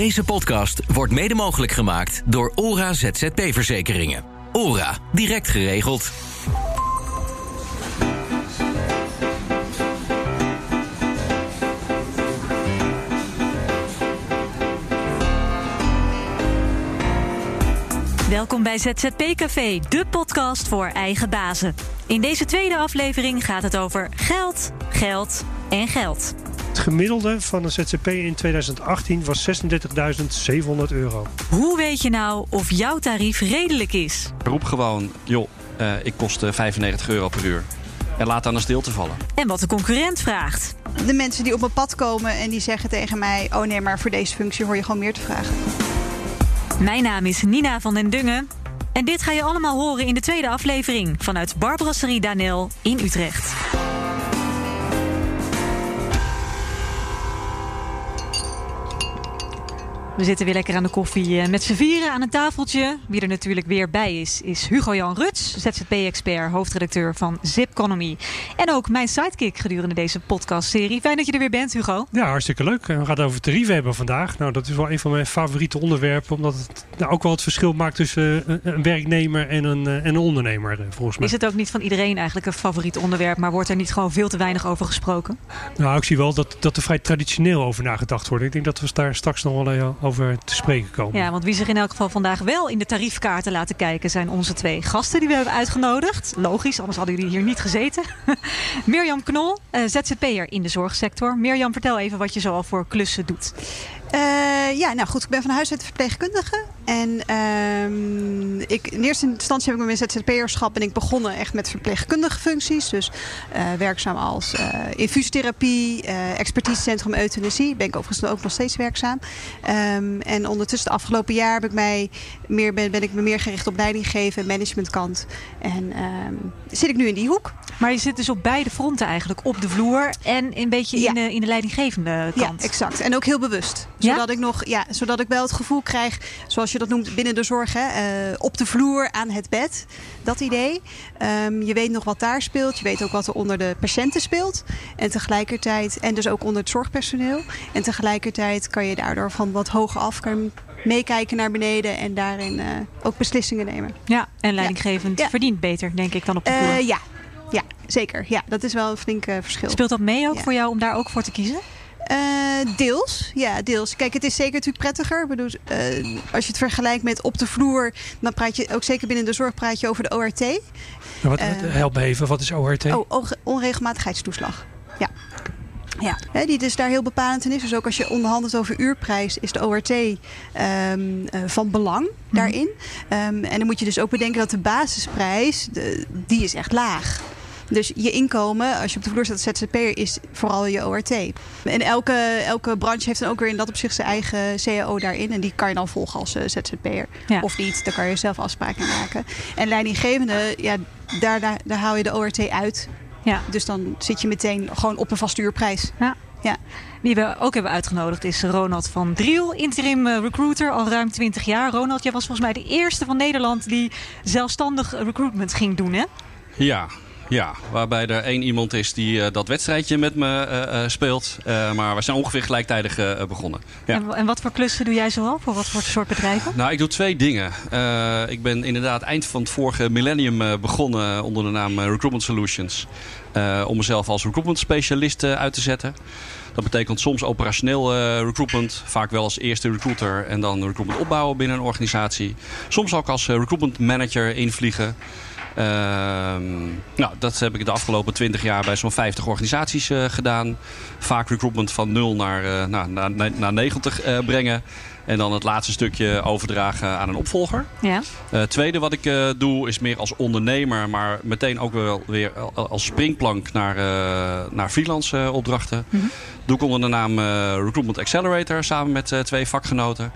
Deze podcast wordt mede mogelijk gemaakt door ORA ZZP-verzekeringen. ORA, direct geregeld. Welkom bij ZZP Café, de podcast voor eigen bazen. In deze tweede aflevering gaat het over geld, geld en geld. Het gemiddelde van een ZZP in 2018 was 36.700 euro. Hoe weet je nou of jouw tarief redelijk is? Roep gewoon, joh, uh, ik kost 95 euro per uur. En laat dan een stilte vallen. En wat de concurrent vraagt. De mensen die op mijn pad komen en die zeggen tegen mij... oh nee, maar voor deze functie hoor je gewoon meer te vragen. Mijn naam is Nina van den Dungen. En dit ga je allemaal horen in de tweede aflevering... vanuit Barbrasserie Danel in Utrecht. We zitten weer lekker aan de koffie met z'n vieren aan een tafeltje. Wie er natuurlijk weer bij is, is Hugo-Jan Ruts, ZZP-expert, hoofdredacteur van Zipconomy. En ook mijn sidekick gedurende deze podcastserie. Fijn dat je er weer bent, Hugo. Ja, hartstikke leuk. We gaan het over tarieven hebben vandaag. Nou, dat is wel een van mijn favoriete onderwerpen, omdat het nou, ook wel het verschil maakt tussen een werknemer en een, en een ondernemer, volgens mij. Is het ook niet van iedereen eigenlijk een favoriet onderwerp, maar wordt er niet gewoon veel te weinig over gesproken? Nou, ik zie wel dat, dat er vrij traditioneel over nagedacht wordt. Ik denk dat we daar straks nog wel over over te spreken komen. Ja, want wie zich in elk geval vandaag wel in de tariefkaarten laten kijken... zijn onze twee gasten die we hebben uitgenodigd. Logisch, anders hadden jullie hier niet gezeten. Mirjam Knol, uh, ZZP'er in de zorgsector. Mirjam, vertel even wat je zoal voor klussen doet. Uh, ja, nou goed, ik ben van huis uit verpleegkundige. En uh, ik, in eerste instantie heb ik mijn ZZP'erschap ben ik begonnen echt met verpleegkundige functies. Dus uh, werkzaam als uh, infuustherapie, expertisecentrum euthanasie. Ben ik overigens ook nog steeds werkzaam. Um, en ondertussen de afgelopen jaar heb ik mij meer, ben, ben ik me meer gericht op leidinggeven en managementkant. En um, zit ik nu in die hoek. Maar je zit dus op beide fronten eigenlijk. Op de vloer en een beetje ja. in, de, in de leidinggevende kant. Ja, exact. En ook heel bewust. Ja? Zodat ik nog, ja, zodat ik wel het gevoel krijg, zoals je dat noemt binnen de zorg, hè, uh, op de vloer aan het bed. Dat idee. Um, je weet nog wat daar speelt. Je weet ook wat er onder de patiënten speelt. En tegelijkertijd, en dus ook onder het zorgpersoneel. En tegelijkertijd kan je daardoor van wat hoger af kan meekijken naar beneden en daarin uh, ook beslissingen nemen. Ja, en leidinggevend ja. verdient beter, denk ik, dan op de vloer. Uh, ja. ja, zeker. Ja, dat is wel een flink verschil. Speelt dat mee ook ja. voor jou om daar ook voor te kiezen? Uh, deels, ja, deels. Kijk, het is zeker natuurlijk prettiger. Ik bedoel, uh, als je het vergelijkt met op de vloer, dan praat je ook zeker binnen de zorg praat je over de ORT. Nou, wat, uh, help me even, wat is ORT? Oh, onregelmatigheidstoeslag. Ja. Ja, hè, die dus daar heel bepalend in is. Dus ook als je onderhandelt over uurprijs, is de ORT um, uh, van belang daarin. Mm. Um, en dan moet je dus ook bedenken dat de basisprijs, de, die is echt laag. Dus je inkomen, als je op de vloer staat als ZZP'er, is vooral je ORT. En elke, elke branche heeft dan ook weer in dat opzicht zijn eigen CAO daarin. En die kan je dan volgen als uh, ZZP'er. Ja. Of niet, daar kan je zelf afspraken maken. En leidinggevende, ja, daar, daar, daar haal je de ORT uit. Ja. Dus dan zit je meteen gewoon op een vaste uurprijs. Ja. Ja. Wie we ook hebben uitgenodigd is Ronald van Driel, interim recruiter al ruim 20 jaar. Ronald, jij was volgens mij de eerste van Nederland die zelfstandig recruitment ging doen, hè? Ja, ja, waarbij er één iemand is die uh, dat wedstrijdje met me uh, uh, speelt. maar we zijn ongeveer gelijktijdig begonnen. Ja. En, en, wat voor klussen doe jij zoal? Voor wat voor soort bedrijven? Nou, ik doe twee dingen. ik ben inderdaad eind van het vorige millennium begonnen onder de naam Recruitment Solutions. om mezelf als recruitment specialist uit te zetten. Dat betekent soms operationeel recruitment. Vaak wel als eerste recruiter en dan recruitment opbouwen binnen een organisatie. Soms ook als recruitment manager invliegen. Uh, nou, dat heb ik de afgelopen 20 jaar bij zo'n 50 organisaties uh, gedaan. Vaak recruitment van 0 naar, uh, nou, naar, naar 90 brengen. En dan het laatste stukje overdragen aan een opvolger. Ja. Het tweede wat ik doe is meer als ondernemer, maar meteen ook wel weer als springplank naar, naar freelance opdrachten. Mhm. -hmm. Doe ik onder de naam Recruitment Accelerator samen met twee vakgenoten.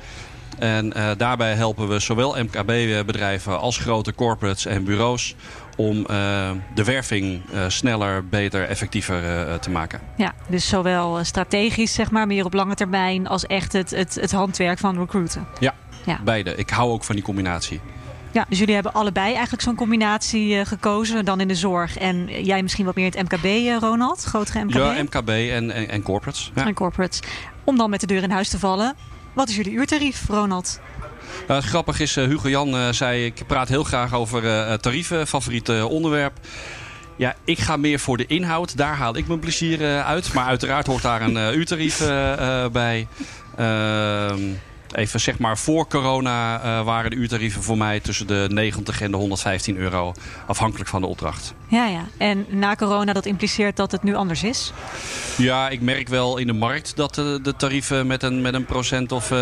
En uh, daarbij helpen we zowel MKB-bedrijven als grote corporates en bureaus om uh, de werving uh, sneller, beter, effectiever te maken. Ja, dus zowel strategisch, zeg maar, meer op lange termijn, als echt het, het, het handwerk van recruiten. Ja, ja, beide. Ik hou ook van die combinatie. Ja, dus jullie hebben allebei eigenlijk zo'n combinatie gekozen. Dan in de zorg en jij misschien wat meer in het MKB, Ronald? Grotere MKB? Ja, MKB en, en, en corporates. Ja. En corporates. Om dan met de deur in huis te vallen. Wat is jullie uurtarief, Ronald? Nou, grappig is, uh, Hugo Jan uh, zei, ik praat heel graag over uh, tarieven, favoriet onderwerp. Ja, ik ga meer voor de inhoud. Daar haal ik mijn plezier uit. Maar uiteraard hoort daar een uurtarief bij. Ehm, even zeg maar voor corona uh, waren de uurtarieven voor mij tussen de 90 en de 115 euro. Afhankelijk van de opdracht. Ja, ja. En na corona, dat impliceert dat het nu anders is? Ja, ik merk wel in de markt dat de, de tarieven met een, met een procent of uh,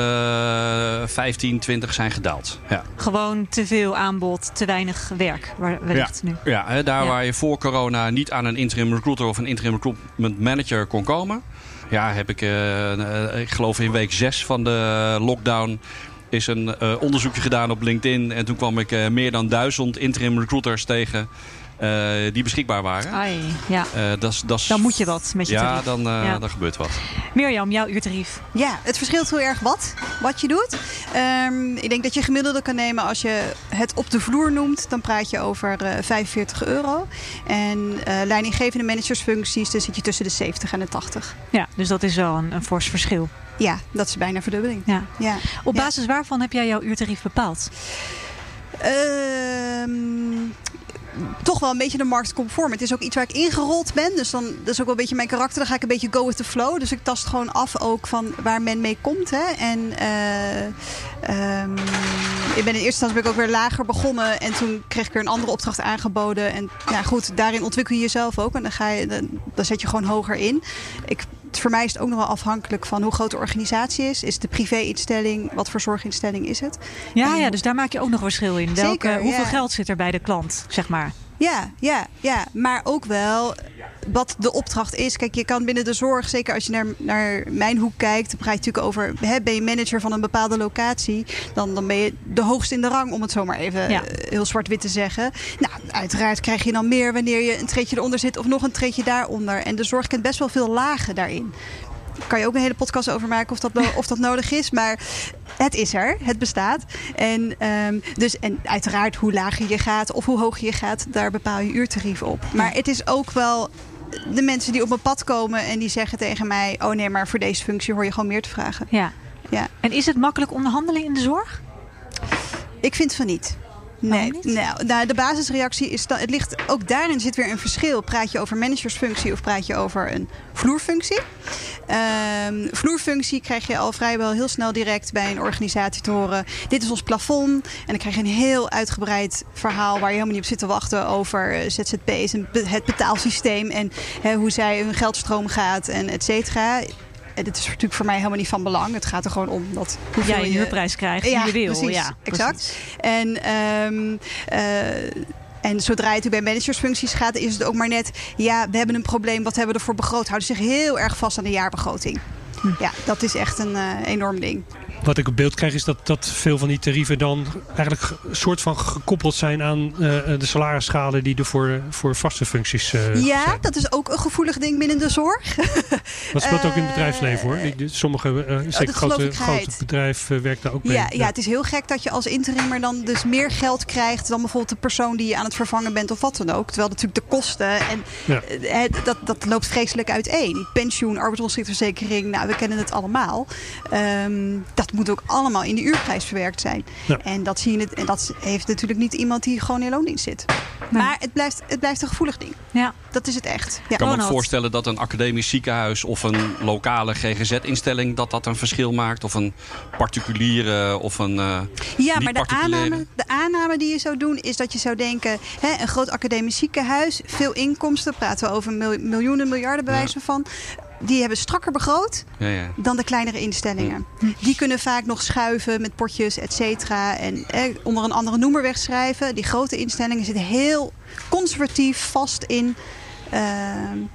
15, 20 zijn gedaald. Ja. Gewoon te veel aanbod, te weinig werk wellicht ja. nu. Ja, hè, daar ja. waar je voor corona niet aan een interim recruiter of een interim recruitment manager kon komen ja, heb ik, uh, ik geloof in week 6 van de lockdown is een uh, onderzoekje gedaan op LinkedIn. En toen kwam ik meer dan duizend interim recruiters tegen die beschikbaar waren. Ai, ja. das, das, dan moet je wat met je ja, tarief. Dan, ja, dan gebeurt wat. Mirjam, jouw uurtarief? Ja, het verschilt heel erg wat, wat je doet. Um, ik denk dat je gemiddelde kan nemen als je het op de vloer noemt. Dan praat je over 45 euro. En leidinggevende managersfuncties, dan zit je tussen de 70 en de 80. Ja, dus dat is wel een, een fors verschil. Ja, dat is bijna verdubbeling. Ja. Ja. Op basis ja. waarvan heb jij jouw uurtarief bepaald? Um, toch wel een beetje de marktconform. Het is ook iets waar ik ingerold ben. Dus dan, dat is ook wel een beetje mijn karakter. Dan ga ik een beetje go with the flow. Dus ik tast gewoon af ook van waar men mee komt. Hè. En uh, um, ik ben in eerste instantie ben ik ook weer lager begonnen. En toen kreeg ik weer een andere opdracht aangeboden. En ja, goed, daarin ontwikkel je jezelf ook. En dan, ga je, dan zet je gewoon hoger in. Ik voor mij is het ook nog wel afhankelijk van hoe groot de organisatie is. Is het een privé-instelling? Wat voor zorginstelling is het? Ja, en, ja, dus daar maak je ook nog verschil in. Welke, Zeker, hoeveel ja. geld zit er bij de klant, zeg maar? Ja, ja, ja, maar ook wel wat de opdracht is. Kijk, je kan binnen de zorg, zeker als je naar, naar mijn hoek kijkt, dan praat je natuurlijk over, hè, ben je manager van een bepaalde locatie, dan, dan ben je de hoogste in de rang, om het zo maar even ja. heel zwart-wit te zeggen. Nou, uiteraard krijg je dan meer wanneer je een treedje eronder zit of nog een treedje daaronder. En de zorg kent best wel veel lagen daarin kan je ook een hele podcast over maken of dat, of dat nodig is. Maar het is er, het bestaat. En, um, dus, en uiteraard hoe lager je gaat of hoe hoger je gaat, daar bepaal je uurtarief op. Maar het is ook wel de mensen die op mijn pad komen en die zeggen tegen mij: Oh nee, maar voor deze functie hoor je gewoon meer te vragen. Ja. ja. En is het makkelijk onderhandelen in de zorg? Ik vind van niet. Nee, nou, nou, de basisreactie is dat het ligt ook daarin zit weer een verschil. Praat je over managersfunctie of praat je over een vloerfunctie? Um, vloerfunctie krijg je al vrijwel heel snel direct bij een organisatie te horen. Dit is ons plafond. En dan krijg je een heel uitgebreid verhaal waar je helemaal niet op zit te wachten over ZZP's en het betaalsysteem en hoe zij hun geldstroom gaat en et cetera. En dit is natuurlijk voor mij helemaal niet van belang. Het gaat er gewoon om dat hoeveel jij een huurprijs krijgt die ja, je wil. Precies, ja, exact. Precies. En, um, uh, en zodra je bij managersfuncties gaat, is het ook maar net... ja, we hebben een probleem, wat hebben we ervoor begroot? Houden zich heel erg vast aan de jaarbegroting. Hm. Ja, dat is echt een uh, enorm ding. Wat ik op beeld krijg is dat, dat veel van die tarieven dan eigenlijk soort van gekoppeld zijn aan uh, de salarisschalen die er voor, voor vaste functies uh, Ja, zijn. dat is ook een gevoelig ding binnen de zorg. Dat speelt ook in het bedrijfsleven hoor. Sommige, zeker grote, grote bedrijf werkt daar ook mee. Ja, ja, het is heel gek dat je als interimmer dan dus meer geld krijgt dan bijvoorbeeld de persoon die je aan het vervangen bent of wat dan ook. Terwijl natuurlijk de kosten en ja. dat, dat loopt vreselijk uiteen. Pensioen, arbeidsongeschiktverzekering, nou we kennen het allemaal. Um, dat moet ook allemaal in de uurprijs verwerkt zijn. Ja. En, dat zie je, en dat heeft natuurlijk niet iemand die gewoon in loondienst zit. Nee. Maar het blijft, het blijft een gevoelig ding. Ja. Dat is het echt. Ja. Ik kan me ook voorstellen dat een academisch ziekenhuis of een lokale GGZ-instelling dat dat een verschil maakt. Of een particuliere of een. Uh, ja, maar de aanname, de aanname die je zou doen is dat je zou denken: hè, een groot academisch ziekenhuis, veel inkomsten, praten we over miljoenen, miljarden bewijzen ja. van die hebben strakker begroot ja, ja. dan de kleinere instellingen. Ja. Die kunnen vaak nog schuiven met potjes, et cetera. En eh, onder een andere noemer wegschrijven. Die grote instellingen zitten heel conservatief vast in, uh,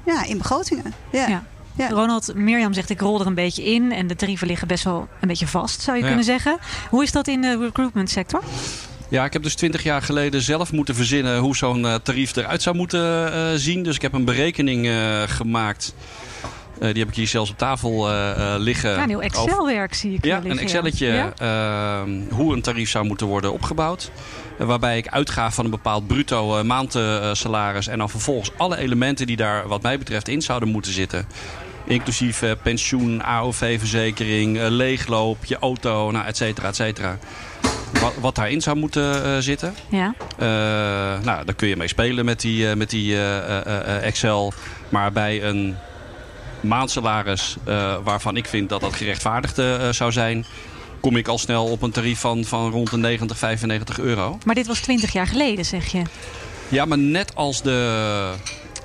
ja, in begrotingen. Ja. Ja. Ja. Ronald, Mirjam zegt ik rol er een beetje in en de tarieven liggen best wel een beetje vast, zou je ja. kunnen zeggen. Hoe is dat in de recruitment sector? Ja, ik heb dus twintig jaar geleden zelf moeten verzinnen hoe zo'n uh, tarief eruit zou moeten uh, zien. Dus ik heb een berekening uh, gemaakt. Uh, die heb ik hier zelfs op tafel uh, uh, liggen. Ja, een heel Excel-werk zie ik. Ja, een Excelletje ja? hoe een tarief zou moeten worden opgebouwd. waarbij ik uitga van een bepaald bruto maandsalaris. en dan vervolgens alle elementen die daar wat mij betreft in zouden moeten zitten. Inclusief eh, pensioen, AOV-verzekering, eh, leegloop, je auto, nou, et cetera, et cetera. Wat, wat daarin zou moeten eh, zitten. Ja. Eh, nou, daar kun je mee spelen met die, eh, met die eh, eh, eh, Excel. Maar bij een maandsalaris eh, waarvan ik vind dat dat gerechtvaardigd eh, zou zijn... kom ik al snel op een tarief van, van rond de 90, 95 euro. Maar dit was 20 jaar geleden, zeg je. Ja, maar net als de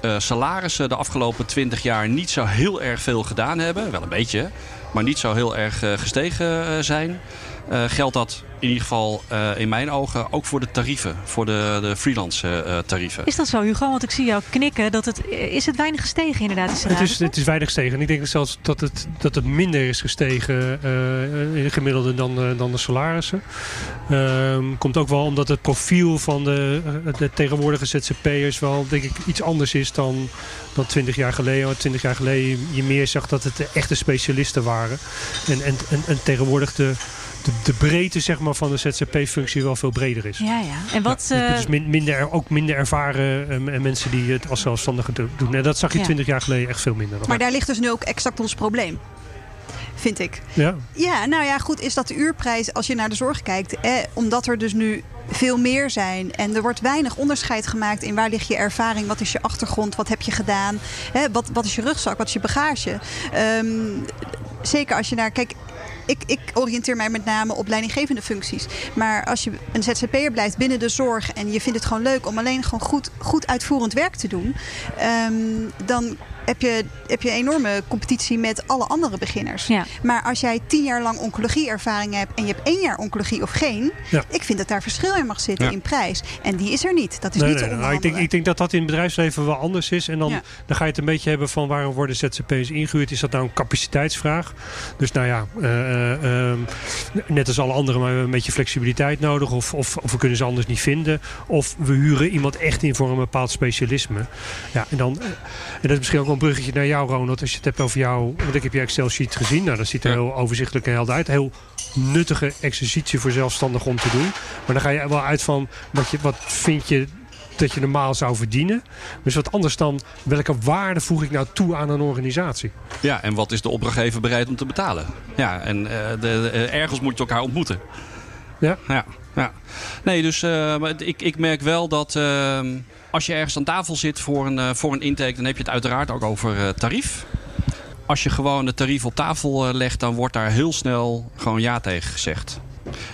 eh, salarissen de afgelopen 20 jaar niet zo heel erg veel gedaan hebben... wel een beetje, maar niet zo heel erg gestegen zijn... eh, geldt dat in ieder geval eh, in mijn ogen ook voor de tarieven. Voor de, de freelance eh, tarieven. Is dat zo, Hugo? Want ik zie jou knikken. Dat het, is het weinig gestegen inderdaad? Het is, het is weinig gestegen. En ik denk zelfs dat het, dat het minder is gestegen eh, in het gemiddelde dan, eh, dan de salarissen. Ehm, komt ook wel omdat het profiel van de, de tegenwoordige ZZP'ers wel denk ik iets anders is dan, dan 20 jaar geleden. Want 20 jaar geleden je meer zag dat het de echte specialisten waren. En, en, en, en tegenwoordig de, de, de breedte zeg maar, van de ZZP-functie wel veel breder is. Ja, ja. En wat... Ja, eh, dus min- minder, ook minder ervaren en mensen die het als zelfstandigen do- doen. En dat zag je Ja. 20 jaar geleden echt veel minder. Maar daar ligt dus nu ook exact ons probleem. Vind ik. ja. Ja, nou ja, goed, is dat de uurprijs als je naar de zorg kijkt. Eh, omdat er dus nu veel meer zijn. En er wordt weinig onderscheid gemaakt in waar ligt je ervaring, wat is je achtergrond, wat heb je gedaan, hè, wat, wat is je rugzak, wat is je bagage. Ehm, zeker als je naar. Kijk, ik, ik oriënteer mij met name op leidinggevende functies. Maar als je een ZZP'er blijft binnen de zorg en je vindt het gewoon leuk om alleen gewoon goed, goed uitvoerend werk te doen, ehm, dan heb je, heb je een enorme competitie met alle andere beginners. Ja. Maar als jij tien jaar lang oncologie-ervaring hebt en je hebt één jaar oncologie of geen, Ja. ik vind dat daar verschil in mag zitten Ja. in prijs. En die is er niet. Dat is Nee, niet nee, te nou, ik, denk, ik denk dat dat in het bedrijfsleven wel anders is. En dan, Ja. dan ga je het een beetje hebben van waarom worden ZZP's ingehuurd. Is dat nou een capaciteitsvraag? Dus nou ja, eh, eh, ehm, net als alle anderen, maar we hebben een beetje flexibiliteit nodig. Of, of, of we kunnen ze anders niet vinden. Of we huren iemand echt in voor een bepaald specialisme. Ja, en, dan, eh, en dat is misschien ook wel een bruggetje naar jou, Ronald. Als je het hebt over jou, want ik heb je Excel-sheet gezien. Nou, dat ziet er Ja. heel overzichtelijk en helder uit. Heel nuttige exercitie voor zelfstandig om te doen. Maar dan ga je wel uit van wat, je, wat vind je dat je normaal zou verdienen. Dus wat anders dan welke waarde voeg ik nou toe aan een organisatie? Ja, en wat is de opdrachtgever bereid om te betalen? Ja, en eh, de, de- eh, ergens moet je elkaar ontmoeten. Ja. Ja, ja. Nee, dus eh, ik, ik merk wel dat eh, als je ergens aan tafel zit voor een, eh, voor een intake, dan heb je het uiteraard ook over eh, tarief. Als je gewoon het tarief op tafel eh, legt, dan wordt daar heel snel gewoon ja tegen gezegd.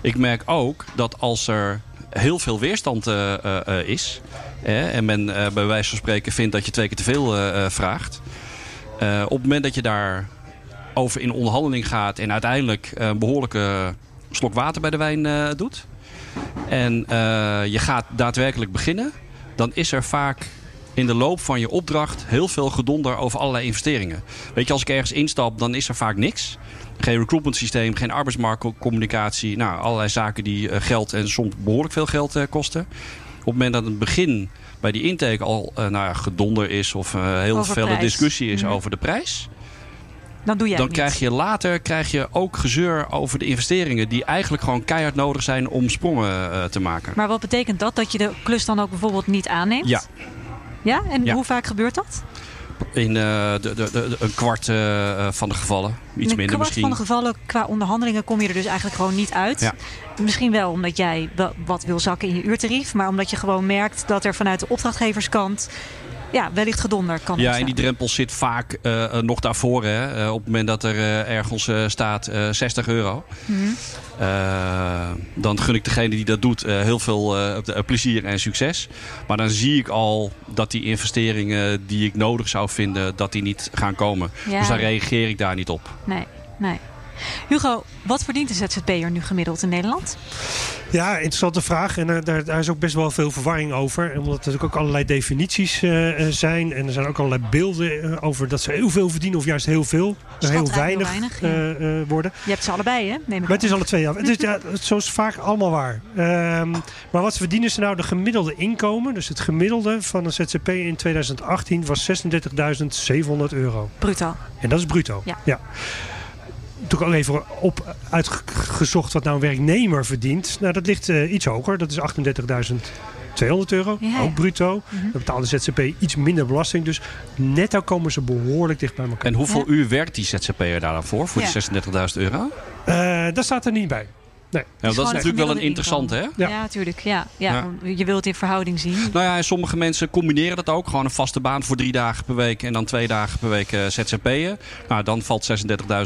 Ik merk ook dat als er heel veel weerstand is, eh, en men eh, bij wijze van spreken vindt dat je twee keer te veel vraagt, op het moment dat je daar over in onderhandeling gaat en uiteindelijk een behoorlijke slok water bij de wijn doet. En je gaat daadwerkelijk beginnen, dan is er vaak in de loop van je opdracht heel veel gedonder over allerlei investeringen. Weet je, als ik ergens instap, dan is er vaak niks. Geen recruitment systeem, geen arbeidsmarktcommunicatie. Nou, allerlei zaken die eh, geld en soms behoorlijk veel geld eh, kosten. Op het moment dat het begin bij die intake al eh, nou ja, gedonder is of heel Over veel prijs. discussie is Mhm. over de prijs. Dan doe jij Dan krijg je later krijg je ook gezeur over de investeringen die eigenlijk gewoon keihard nodig zijn om sprongen eh, te maken. Maar wat betekent dat? Dat je de klus dan ook bijvoorbeeld niet aanneemt? Ja. Ja? En Ja. hoe vaak gebeurt dat? In eh, de, de, de, een kwart eh, van de gevallen. Iets In een minder kwart misschien. van de gevallen qua onderhandelingen kom je er dus eigenlijk gewoon niet uit. Ja. Misschien wel omdat jij wat wil zakken in je uurtarief. Maar omdat je gewoon merkt dat er vanuit de opdrachtgeverskant ja, wellicht gedonder kan Ja, en die drempel zit vaak eh, eh, nog daarvoor. Hè? Eh, op het moment dat er ergens staat eh, 60 euro. Mhm. Dan gun ik degene die dat doet heel veel plezier en succes. Maar dan zie ik al dat die investeringen die ik nodig zou vinden, dat die niet gaan komen. Ja. Dus dan reageer ik daar niet op. Nee, nee. Hugo, wat verdient de ZZP'er nu gemiddeld in Nederland? Ja, interessante vraag. En eh, daar, daar is ook best wel veel verwarring over. Omdat er natuurlijk ook allerlei definities eh, eh, zijn. En er zijn ook allerlei beelden over dat ze heel veel verdienen of juist heel veel. Heel weinig, weinig, worden. Je hebt ze allebei, hè? Neem ik Maar het is alle twee. Ja. Het is, ja, zo is vaak allemaal waar. Ehm, maar wat verdienen ze nou? De gemiddelde inkomen, dus het gemiddelde van een ZZP in 2018 was 36.700 euro. Bruto. En dat is bruto. Ja. Toen ook even op uitgezocht wat nou een werknemer verdient. Nou, dat ligt eh, iets hoger. Dat is 200 euro, Ja, ja. ook bruto. Mhm. Dan betaalt de ZZP iets minder belasting. Dus netto komen ze behoorlijk dicht bij elkaar. En hoeveel Ja. uur werkt die ZZP'er daar dan voor? Voor Ja. die 36.000 euro? Eh, dat staat er niet bij. Nee. Ja, dat is natuurlijk wel een interessante, hè? Ja. Natuurlijk. Ja, ja. Ja. Je wilt het in verhouding zien. Nou ja, en sommige mensen combineren dat ook. Gewoon een vaste baan voor drie dagen per week en dan twee dagen per week eh, ZZP'en. Nou, dan valt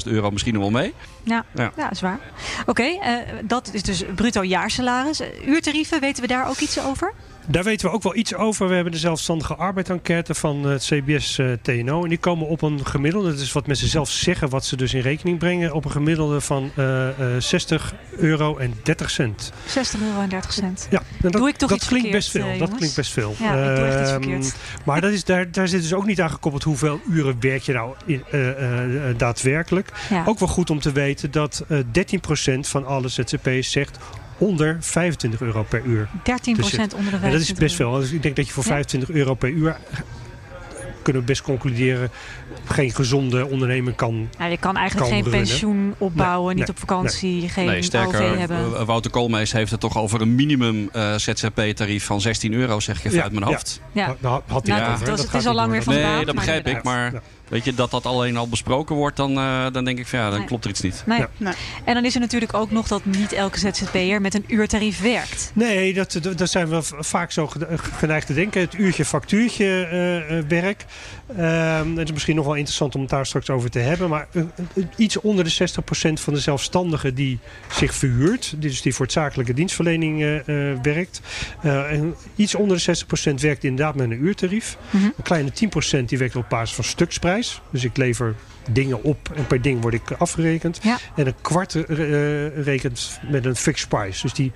36.000 euro misschien nog wel mee. Ja, Ja. ja. is waar. Oké, eh, dat is dus bruto jaarsalaris. Eh, Uurtarieven, weten we daar ook iets over? Daar weten we ook wel iets over. We hebben de zelfstandige arbeidsenquête van het CBS eh, TNO. En die komen op een gemiddelde, dat is wat mensen zelf zeggen, wat ze dus in rekening brengen, op een gemiddelde van eh, eh, 60 euro en 30 cent. 60 euro en 30 cent. Ja, en dat, Doe ik toch dat iets klinkt verkeerd, best veel. eh, dat klinkt best veel. Ja, ik doe echt iets Ehm, verkeerd. Maar dat is, daar, daar zit dus ook niet aan gekoppeld hoeveel uren werk je nou in, eh, eh, eh, daadwerkelijk. Ja. Ook wel goed om te weten dat eh 13% van alle ZZP'ers zegt onder 25 euro per uur. 13% onder de 25 En dat is best veel. Dus ik denk dat je voor Ja. 25 euro per uur kunnen we best concluderen geen gezonde onderneming kan. Nou, je kan eigenlijk kan geen runnen. pensioen opbouwen, Nee, niet nee, op vakantie, geen Nee, OV sterker, hebben. eh, Wouter Koolmees heeft het toch over een minimum eh, ZZP-tarief van 16 euro, zeg ik even Ja, uit mijn ja. hoofd. ja. Nou, had hij Nou, het dat- over, dat is- het gaat is al lang weer van de Nee, baan, dat begrijp ik. Maar Ja. Weet je, dat dat alleen al besproken wordt, dan, eh, dan denk ik van ja, dan Nee. klopt er iets niet. Nee. Ja. Nee. En dan is er natuurlijk ook nog dat niet elke ZZP'er met een uurtarief werkt. Nee, dat, dat, zijn we vaak zo gene- geneigd te denken. Het uurtje factuurtje eh, eh, werk. Ehm, het is misschien nog wel interessant om het daar straks over te hebben. Maar eh, eh, iets onder de 60% van de zelfstandigen die zich verhuurt. Dus die voor het zakelijke dienstverlening eh, werkt. En iets onder de 60% werkt inderdaad met een uurtarief. Mhm. Een kleine 10% die werkt op basis van stuksprijs. Dus ik lever dingen op en per ding word ik afgerekend. Ja. En een kwart rekent met een fixed price. Dus die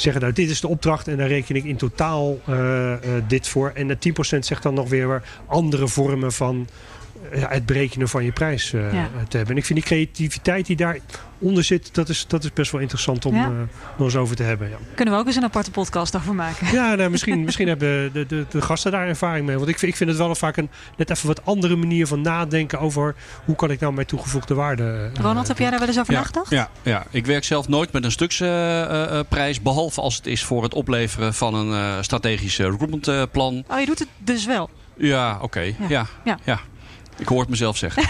zeggen nou dit is de opdracht en daar reken ik in totaal eh, eh, dit voor. En de 10% zegt dan nog weer andere vormen van het berekenen van je prijs eh, Ja. te hebben. En ik vind die creativiteit die daaronder zit, dat is, dat is best wel interessant om Ja. eh, nog eens over te hebben. Ja, Kunnen we ook eens een aparte podcast over maken. ja nou, misschien, misschien hebben de, de, de gasten daar ervaring mee. Want ik vind, ik vind het wel vaak een net even wat andere manier van nadenken over hoe kan ik nou mijn toegevoegde waarde. eh, Ronald, heb jij daar wel eens over nagedacht? Ja, ja, ik werk zelf nooit met een stuksprijs. behalve als het is voor het opleveren van een eh strategisch eh, recruitmentplan. Oh, je doet het dus wel. ja, oké. Ja. Ja. Ja. Ja. Ik hoor het mezelf zeggen.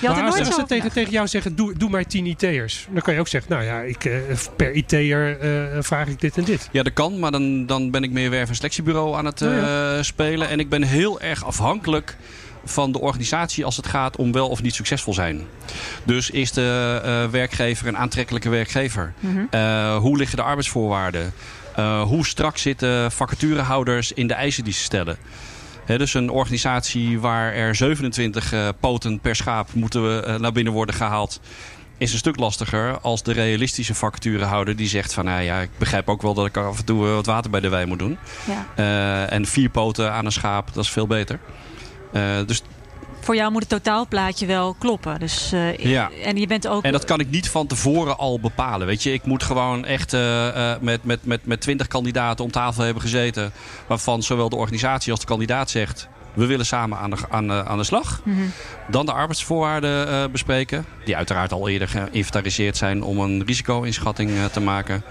Je had maar als, ze tegen, tegen jou zeggen, doe, doe maar 10 IT'ers. Dan kan je ook zeggen, nou ja, ik, eh, per IT'er eh vraag ik dit en dit. Ja, dat kan, maar dan, dan ben ik meer werf- en selectiebureau aan het Oh eh, spelen. En ik ben heel erg afhankelijk van de organisatie als het gaat om wel of niet succesvol zijn. Dus is de eh, werkgever een aantrekkelijke werkgever? Mhm. Eh, hoe liggen de arbeidsvoorwaarden? Eh, hoe strak zitten vacaturehouders in de eisen die ze stellen? Dus een organisatie waar er 27 eh, poten per schaap moeten eh, naar binnen worden gehaald is een stuk lastiger als de realistische vacaturehouder die zegt van nou ja, ik begrijp ook wel dat ik af en toe eh, wat water bij de wijn moet doen. Ja. En vier poten aan een schaap, dat is veel beter. Dus, Voor jou moet het totaalplaatje wel kloppen. Dus, eh, Ja. En je bent ook... en dat kan ik niet van tevoren al bepalen. Weet je, ik moet gewoon echt eh, eh, met, met, met, met 20 kandidaten om tafel hebben gezeten. Waarvan zowel de organisatie als de kandidaat zegt. We willen samen aan de, aan, aan de slag. Mhm. Dan de arbeidsvoorwaarden bespreken. Die uiteraard al eerder geïnventariseerd zijn om een risico-inschatting te maken.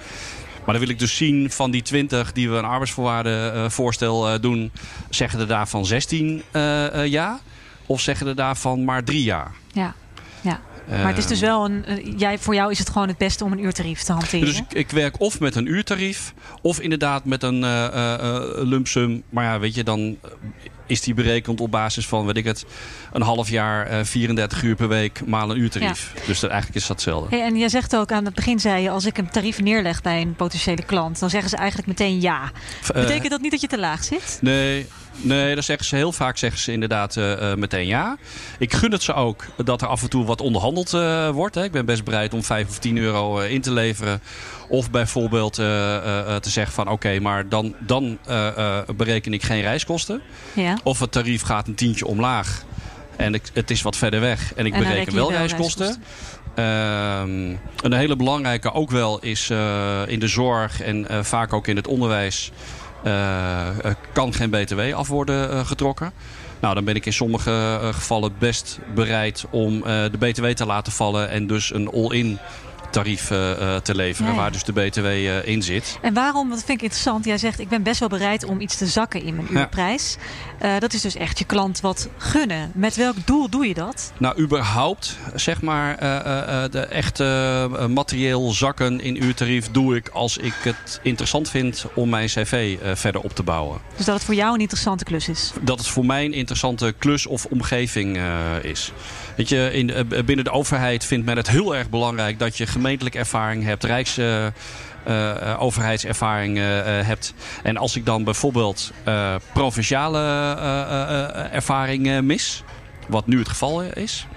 Maar dan wil ik dus zien van die 20 die we een arbeidsvoorwaardenvoorstel eh, doen. Zeggen er daarvan 16 eh, eh, ja? Of zeggen er daarvan maar 3 ja? Ja. ja. Maar het is dus wel een... eh, jij, voor jou is het gewoon het beste om een uurtarief te hanteren. Dus ik, ik werk of met een uurtarief, of inderdaad met een eh, eh, eh, lump sum. Maar ja, weet je, dan is die berekend op basis van, weet ik het, een half jaar, eh, 34 uur per week, maal een uurtarief. Dus dat, eigenlijk is dat hetzelfde. Hey, en jij zegt ook aan het begin, zei je, als ik een tarief neerleg bij een potentiële klant, dan zeggen ze eigenlijk meteen ja. Eh, Betekent dat niet dat je te laag zit? Nee, nee, dat zeggen ze heel vaak zeggen ze inderdaad eh, eh, meteen ja. Ik gun het ze ook dat er af en toe wat onderhandeld eh, wordt. Hè. Ik ben best bereid om 5 of 10 euro in te leveren. Of bijvoorbeeld te zeggen van oké, maar dan, dan bereken ik geen reiskosten. Ja. Of het tarief gaat een tientje omlaag. En ik, het is wat verder weg en ik En bereken wel wel reiskosten. Ehm, een hele belangrijke ook wel is in de zorg en vaak ook in het onderwijs. Eh, eh, kan geen btw af worden eh, getrokken. Nou, dan ben ik in sommige gevallen best bereid om de btw te laten vallen en dus een all-in tarief uh, te leveren, Ja, ja. waar dus de BTW uh, in zit. En waarom, dat vind ik interessant, jij zegt ik ben best wel bereid om iets te zakken in mijn uurprijs. Uh, dat is dus echt je klant wat gunnen. Met welk doel doe je dat? Nou, überhaupt, zeg maar, uh, uh, de echte materieel zakken in uurtarief doe ik als ik het interessant vind om mijn cv verder op te bouwen. Dus dat het voor jou een interessante klus is? Dat het voor mij een interessante klus of omgeving is. Weet je, in, binnen de overheid vindt men het heel erg belangrijk dat je gemeentelijke ervaring hebt, rijks. Uh, uh, overheidservaring uh, hebt. En als ik dan bijvoorbeeld provinciale ervaring mis, wat nu het geval is.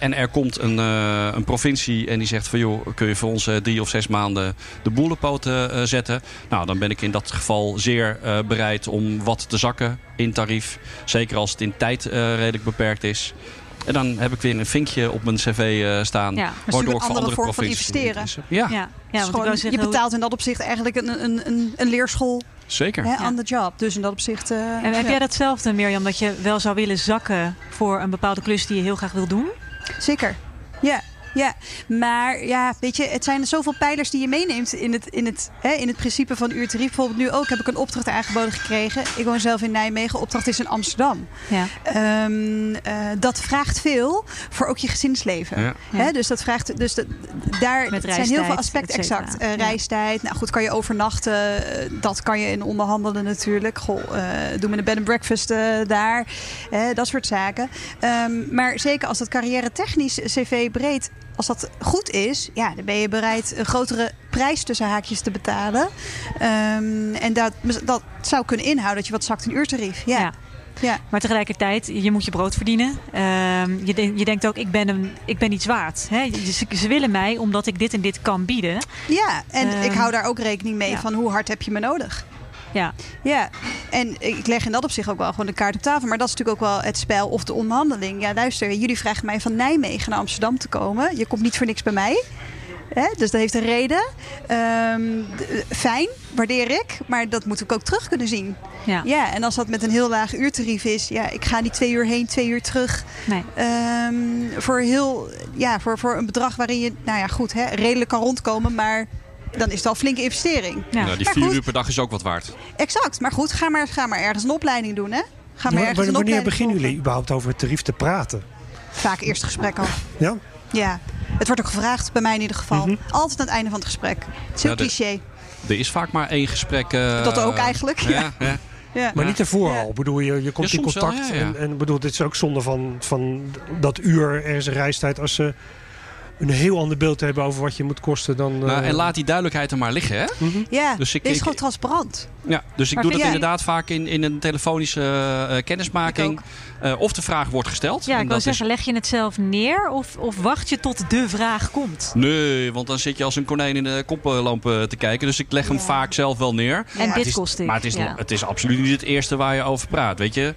En er komt een, een provincie en die zegt van joh, kun je voor ons drie of zes maanden de boel op poten zetten. Nou, dan ben ik in dat geval zeer bereid om wat te zakken in tarief. Zeker als het in tijd redelijk beperkt is. En dan heb ik weer een vinkje op mijn cv uh, staan. Ja, waardoor ik een voor andere vorm van investeren. Ja, ja, ja want ik gewoon, wou zeggen, je betaalt in dat opzicht eigenlijk een, een, een, een leerschool zeker. hè, Ja. aan de job. Dus in dat opzicht. uh, En heb jij datzelfde, Mirjam, dat je wel zou willen zakken voor een bepaalde klus die je heel graag wil doen? Zeker. Ja. Ja, maar ja, weet je, het zijn zoveel pijlers die je meeneemt in het, in het, hè, in het principe van uurtarief. Bijvoorbeeld nu ook heb ik een opdracht aangeboden gekregen. Ik woon zelf in Nijmegen, opdracht is in Amsterdam. Ja. Um, uh, dat vraagt veel voor ook je gezinsleven. Ja. Hè, dus dat vraagt, dus dat, daar Met zijn heel veel aspecten exact. Uh, Ja. reistijd, nou goed, kan je overnachten. Uh, dat kan je in onderhandelen natuurlijk. Goh, uh, doen we een bed and breakfast uh, daar. Uh, dat soort zaken. Um, maar zeker als dat carrière technisch cv breed als dat goed is, ja, dan ben je bereid een grotere prijs tussen haakjes te betalen. Um, en dat, dat zou kunnen inhouden dat je wat zakt in uurtarief. Ja. Ja. ja. Maar tegelijkertijd, je moet je brood verdienen. Um, je, je denkt ook, ik ben, een, ik ben iets waard. Hè? Ze, ze, willen mij omdat ik dit en dit kan bieden. Ja, en ik hou daar ook rekening mee ja. van hoe hard heb je me nodig. Ja, Ja, en ik leg in dat op zich ook wel gewoon de kaart op tafel. Maar dat is natuurlijk ook wel het spel of de onderhandeling. Ja, luister, jullie vragen mij van Nijmegen naar Amsterdam te komen. Je komt niet voor niks bij mij. Hè? Dus dat heeft een reden. Um, fijn, waardeer ik. Maar dat moet ik ook terug kunnen zien. ja. Ja, en als dat met een heel laag uurtarief is. Ja, ik ga niet twee uur heen, twee uur terug. Nee. Um, voor, heel, ja, voor, voor een bedrag waarin je, nou ja, goed, hè, redelijk kan rondkomen. Maar dan is het al een flinke investering. Ja. Nou, die Maar vier goed. uur per dag is ook wat waard. Exact, maar goed, ga maar, ga maar ergens een opleiding doen, hè? Ga maar ergens wanneer beginnen jullie überhaupt over het tarief te praten? Vaak eerst gesprek al. Ja? Ja, het wordt ook gevraagd, bij mij in ieder geval. Mhm. Altijd aan het einde van het gesprek. Het is heel Ja, de- cliché. Er is vaak maar één gesprek. eh, Dat ook eigenlijk, Ja, ja. ja. Ja. Maar niet ervoor Ja. al. Bedoel, je, je komt Ja, in wel, contact. ja, ja. En, en bedoel, dit is ook zonde van, van dat uur. Er is een reistijd. Als ze een heel ander beeld hebben over wat je moet kosten dan... Nou, eh, en laat die duidelijkheid er maar liggen, hè? mhm. Ja, Dus ik- is ik- gewoon transparant. Ja, dus ik Maar doe dat jij- inderdaad vaak in, in een telefonische eh, kennismaking. Eh, of de vraag wordt gesteld. Ja, En ik wil dat is- zeggen, leg je het zelf neer of, of wacht je tot de vraag komt? Nee, want dan zit je als een konijn in de koplamp te kijken. Dus ik leg hem Ja. vaak zelf wel neer. En dit Het is- kost ik. maar het is, ja. het is absoluut niet het eerste waar je over praat. Weet je,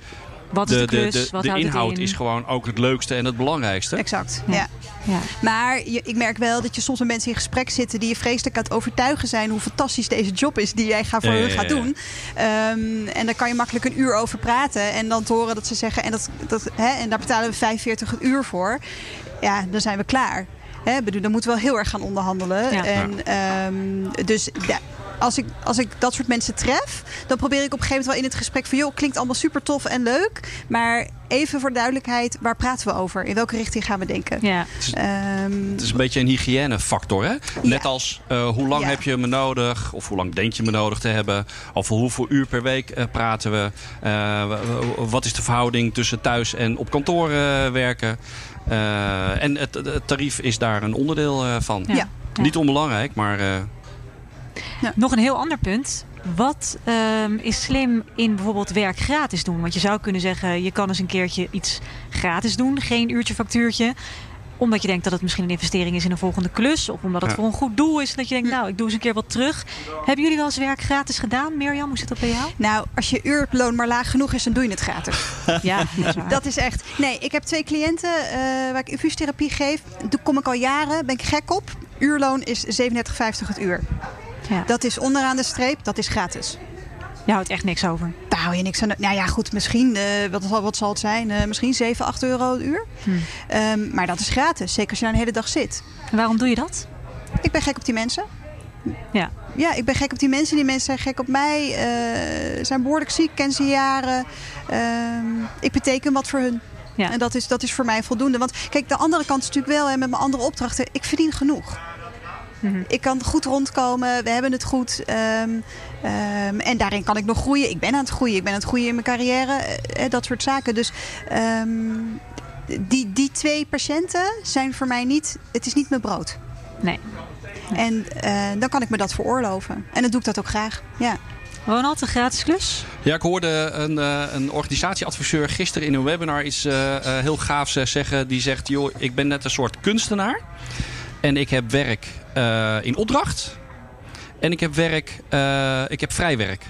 Wat is de, klus? de, Wat de houdt inhoud in? is gewoon ook het leukste en het belangrijkste. Exact, Ja. ja. Ja. Maar je, ik merk wel dat je soms met mensen in gesprek zitten die je vreselijk aan het overtuigen zijn hoe fantastisch deze job is die jij gaat voor Ja, hun ja, gaat ja. doen. Ehm, en daar kan je makkelijk een uur over praten en dan te horen dat ze zeggen en, dat, dat, hè, en daar betalen we 45 een uur voor. Ja, dan zijn we klaar. Hè, bedoel, dan moeten we wel heel erg gaan onderhandelen. Ja. En, ehm, dus ja, als ik, als ik dat soort mensen tref, dan probeer ik op een gegeven moment wel in het gesprek van... joh, klinkt allemaal super tof en leuk, maar even voor duidelijkheid, waar praten we over? In welke richting gaan we denken? Ja. Ehm, Het is een beetje een hygiënefactor. Hè? Net Ja. als eh, hoe lang Ja. heb je me nodig? Of hoe lang denk je me nodig te hebben? Of hoeveel uur per week eh, praten we? Eh, wat is de verhouding tussen thuis en op kantoor eh, werken? Eh, en het, het tarief is daar een onderdeel eh, van. Ja. Ja. Niet onbelangrijk, maar Nog een heel ander punt. Wat ehm, is slim in bijvoorbeeld werk gratis doen? Want je zou kunnen zeggen, je kan eens een keertje iets gratis doen. Geen uurtje factuurtje. Omdat je denkt dat het misschien een investering is in een volgende klus. Of omdat het Ja. voor een goed doel is. Dat je denkt, nou, ik doe eens een keer wat terug. Hebben jullie wel eens werk gratis gedaan? Mirjam, hoe zit dat bij jou? Nou, als je uurloon maar laag genoeg is, dan doe je het gratis. Ja, dat is waar. Dat is echt. Nee, ik heb twee cliënten eh, waar ik infuustherapie geef. Daar kom ik al jaren, ben ik gek op. Uurloon is 37,50 het uur. Ja. Dat is onderaan de streep, dat is gratis. Je houdt echt niks over. Daar hou je niks aan. Nou ja, goed, misschien, eh, wat, zal, wat zal het zijn? Eh, misschien 7, 8 euro het uur. Hm. Ehm, maar dat is gratis, zeker als je daar een hele dag zit. En waarom doe je dat? Ik ben gek op die mensen. Ja. Ja, ik ben gek op die mensen. Die mensen zijn gek op mij. eh, zijn behoorlijk ziek, ken ze jaren. Ehm, ik beteken wat voor hun. Ja. En dat is, dat is voor mij voldoende. Want kijk, de andere kant is natuurlijk wel, hè, met mijn andere opdrachten, ik verdien genoeg. Mhm. Ik kan goed rondkomen, we hebben het goed. ehm, ehm, en daarin kan ik nog groeien. Ik ben aan het groeien, ik ben aan het groeien in mijn carrière, eh, dat soort zaken. Dus ehm, die, die twee patiënten zijn voor mij niet, het is niet mijn brood. Nee. En eh, dan kan ik me dat veroorloven. En dan doe ik dat ook graag. Ja. Ronald, een gratis klus? Ja, ik hoorde een, eh, een organisatieadviseur gisteren in een webinar iets eh, eh, heel gaafs eh, zeggen. Die zegt, joh, ik ben net een soort kunstenaar. En ik heb werk eh, in opdracht. En ik heb werk, eh, ik heb vrij werk.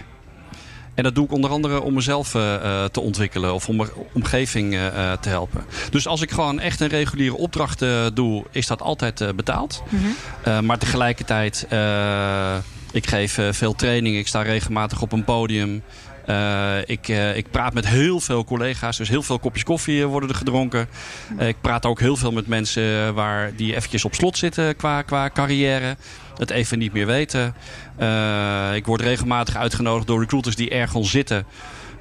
En dat doe ik onder andere om mezelf eh, eh, te ontwikkelen of om mijn omgeving eh, eh, te helpen. Dus als ik gewoon echt een reguliere opdracht eh, doe, is dat altijd eh, betaald. Eh, maar tegelijkertijd, eh, ik geef eh, veel training. Ik sta regelmatig op een podium. Eh, ik, eh, ik praat met heel veel collega's. Dus heel veel kopjes koffie eh, worden er gedronken. Ik praat ook heel veel met mensen waar, die eventjes op slot zitten qua, qua carrière. Het even niet meer weten. Ik word regelmatig uitgenodigd door recruiters die ergens zitten.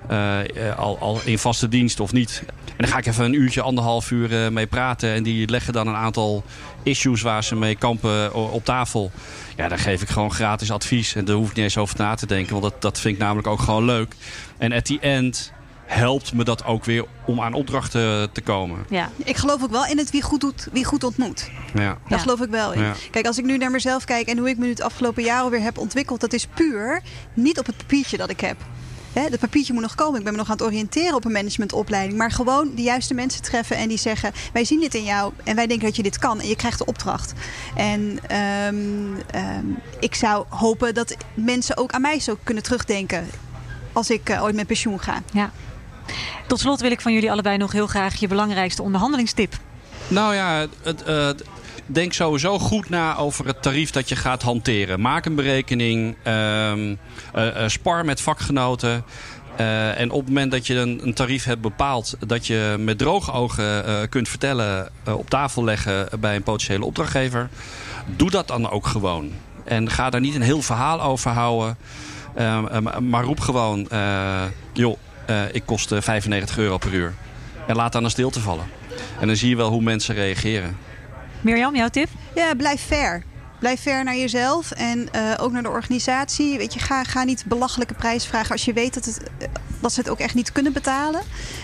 Eh, eh, al, al in vaste dienst of niet. En dan ga ik even een uurtje, anderhalf uur eh, mee praten. En die leggen dan een aantal issues waar ze mee kampen op tafel. Ja, daar geef ik gewoon gratis advies. En daar hoef ik niet eens over na te denken. Want dat, dat vind ik namelijk ook gewoon leuk. En at the end helpt me dat ook weer om aan opdrachten te komen. Ja. Ik geloof ook wel in het wie goed doet, wie goed ontmoet. Ja. Daar Ja. geloof ik wel in. Ja. Kijk, als ik nu naar mezelf kijk en hoe ik me nu het afgelopen jaar alweer heb ontwikkeld, dat is puur niet op het papiertje dat ik heb. Hè, dat papiertje moet nog komen. Ik ben me nog aan het oriënteren op een managementopleiding. Maar gewoon de juiste mensen treffen en die zeggen: Wij zien dit in jou en wij denken dat je dit kan. En je krijgt de opdracht. En ehm, ehm, ik zou hopen dat mensen ook aan mij zo kunnen terugdenken. Als ik eh, ooit met pensioen ga. ja. Tot slot wil ik van jullie allebei nog heel graag je belangrijkste onderhandelingstip. Nou ja, het, eh, denk sowieso goed na over het tarief dat je gaat hanteren. Maak een berekening. ehm, eh, eh, spar met vakgenoten. Eh, en op het moment dat je een, tarief hebt bepaald, dat je met droge ogen kunt vertellen, op tafel leggen bij een potentiële opdrachtgever, doe dat dan ook gewoon. En ga daar niet een heel verhaal over houden. Ehm, eh, maar roep gewoon, joh, ik kost eh, 95 euro per uur. En laat dan een stilte vallen. En dan zie je wel hoe mensen reageren. Mirjam, jouw tip? Ja, blijf fair. Blijf fair naar jezelf en eh, ook naar de organisatie. Weet je, ga, ga niet belachelijke prijs vragen als je weet dat, het, eh, dat ze het ook echt niet kunnen betalen.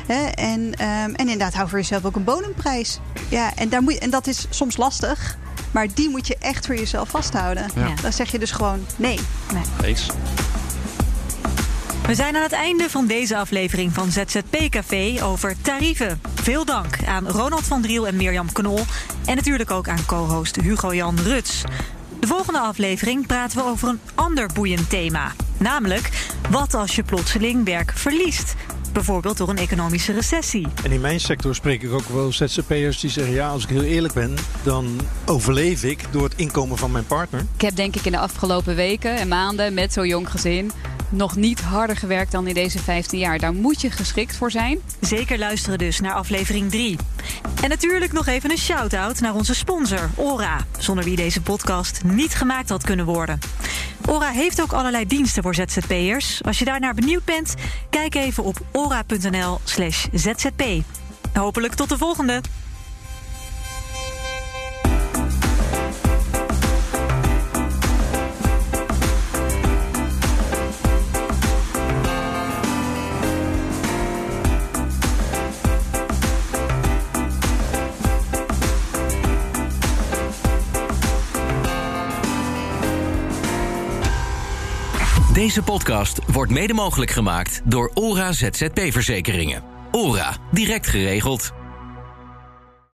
Hè? En, ehm, en inderdaad, hou voor jezelf ook een bonumprijs. Ja, en, daar moet, je- en dat is soms lastig, maar die moet je echt voor jezelf vasthouden. Ja. Dan zeg je dus gewoon nee. Eens. We zijn aan het einde van deze aflevering van ZZP Café over tarieven. Veel dank aan Ronald van Driel en Mirjam Knol. En natuurlijk ook aan co-host Hugo-Jan Ruts. De volgende aflevering praten we over een ander boeiend thema. Namelijk, wat als je plotseling werk verliest? Bijvoorbeeld door een economische recessie. En in mijn sector spreek ik ook wel ZZP'ers die zeggen... ja, als ik heel eerlijk ben, dan overleef ik door het inkomen van mijn partner. Ik heb denk ik in de afgelopen weken en maanden met zo'n jong gezin nog niet harder gewerkt dan in deze 15 jaar. Daar moet je geschikt voor zijn. Zeker luisteren dus naar aflevering 3. En natuurlijk nog even een shout-out naar onze sponsor, Ora. Zonder wie deze podcast niet gemaakt had kunnen worden. Ora heeft ook allerlei diensten voor ZZP'ers. Als je daarnaar benieuwd bent, kijk even op ora.nl slash zzp. Hopelijk tot de volgende! Deze podcast wordt mede mogelijk gemaakt door ORA ZZP Verzekeringen. ORA, direct geregeld.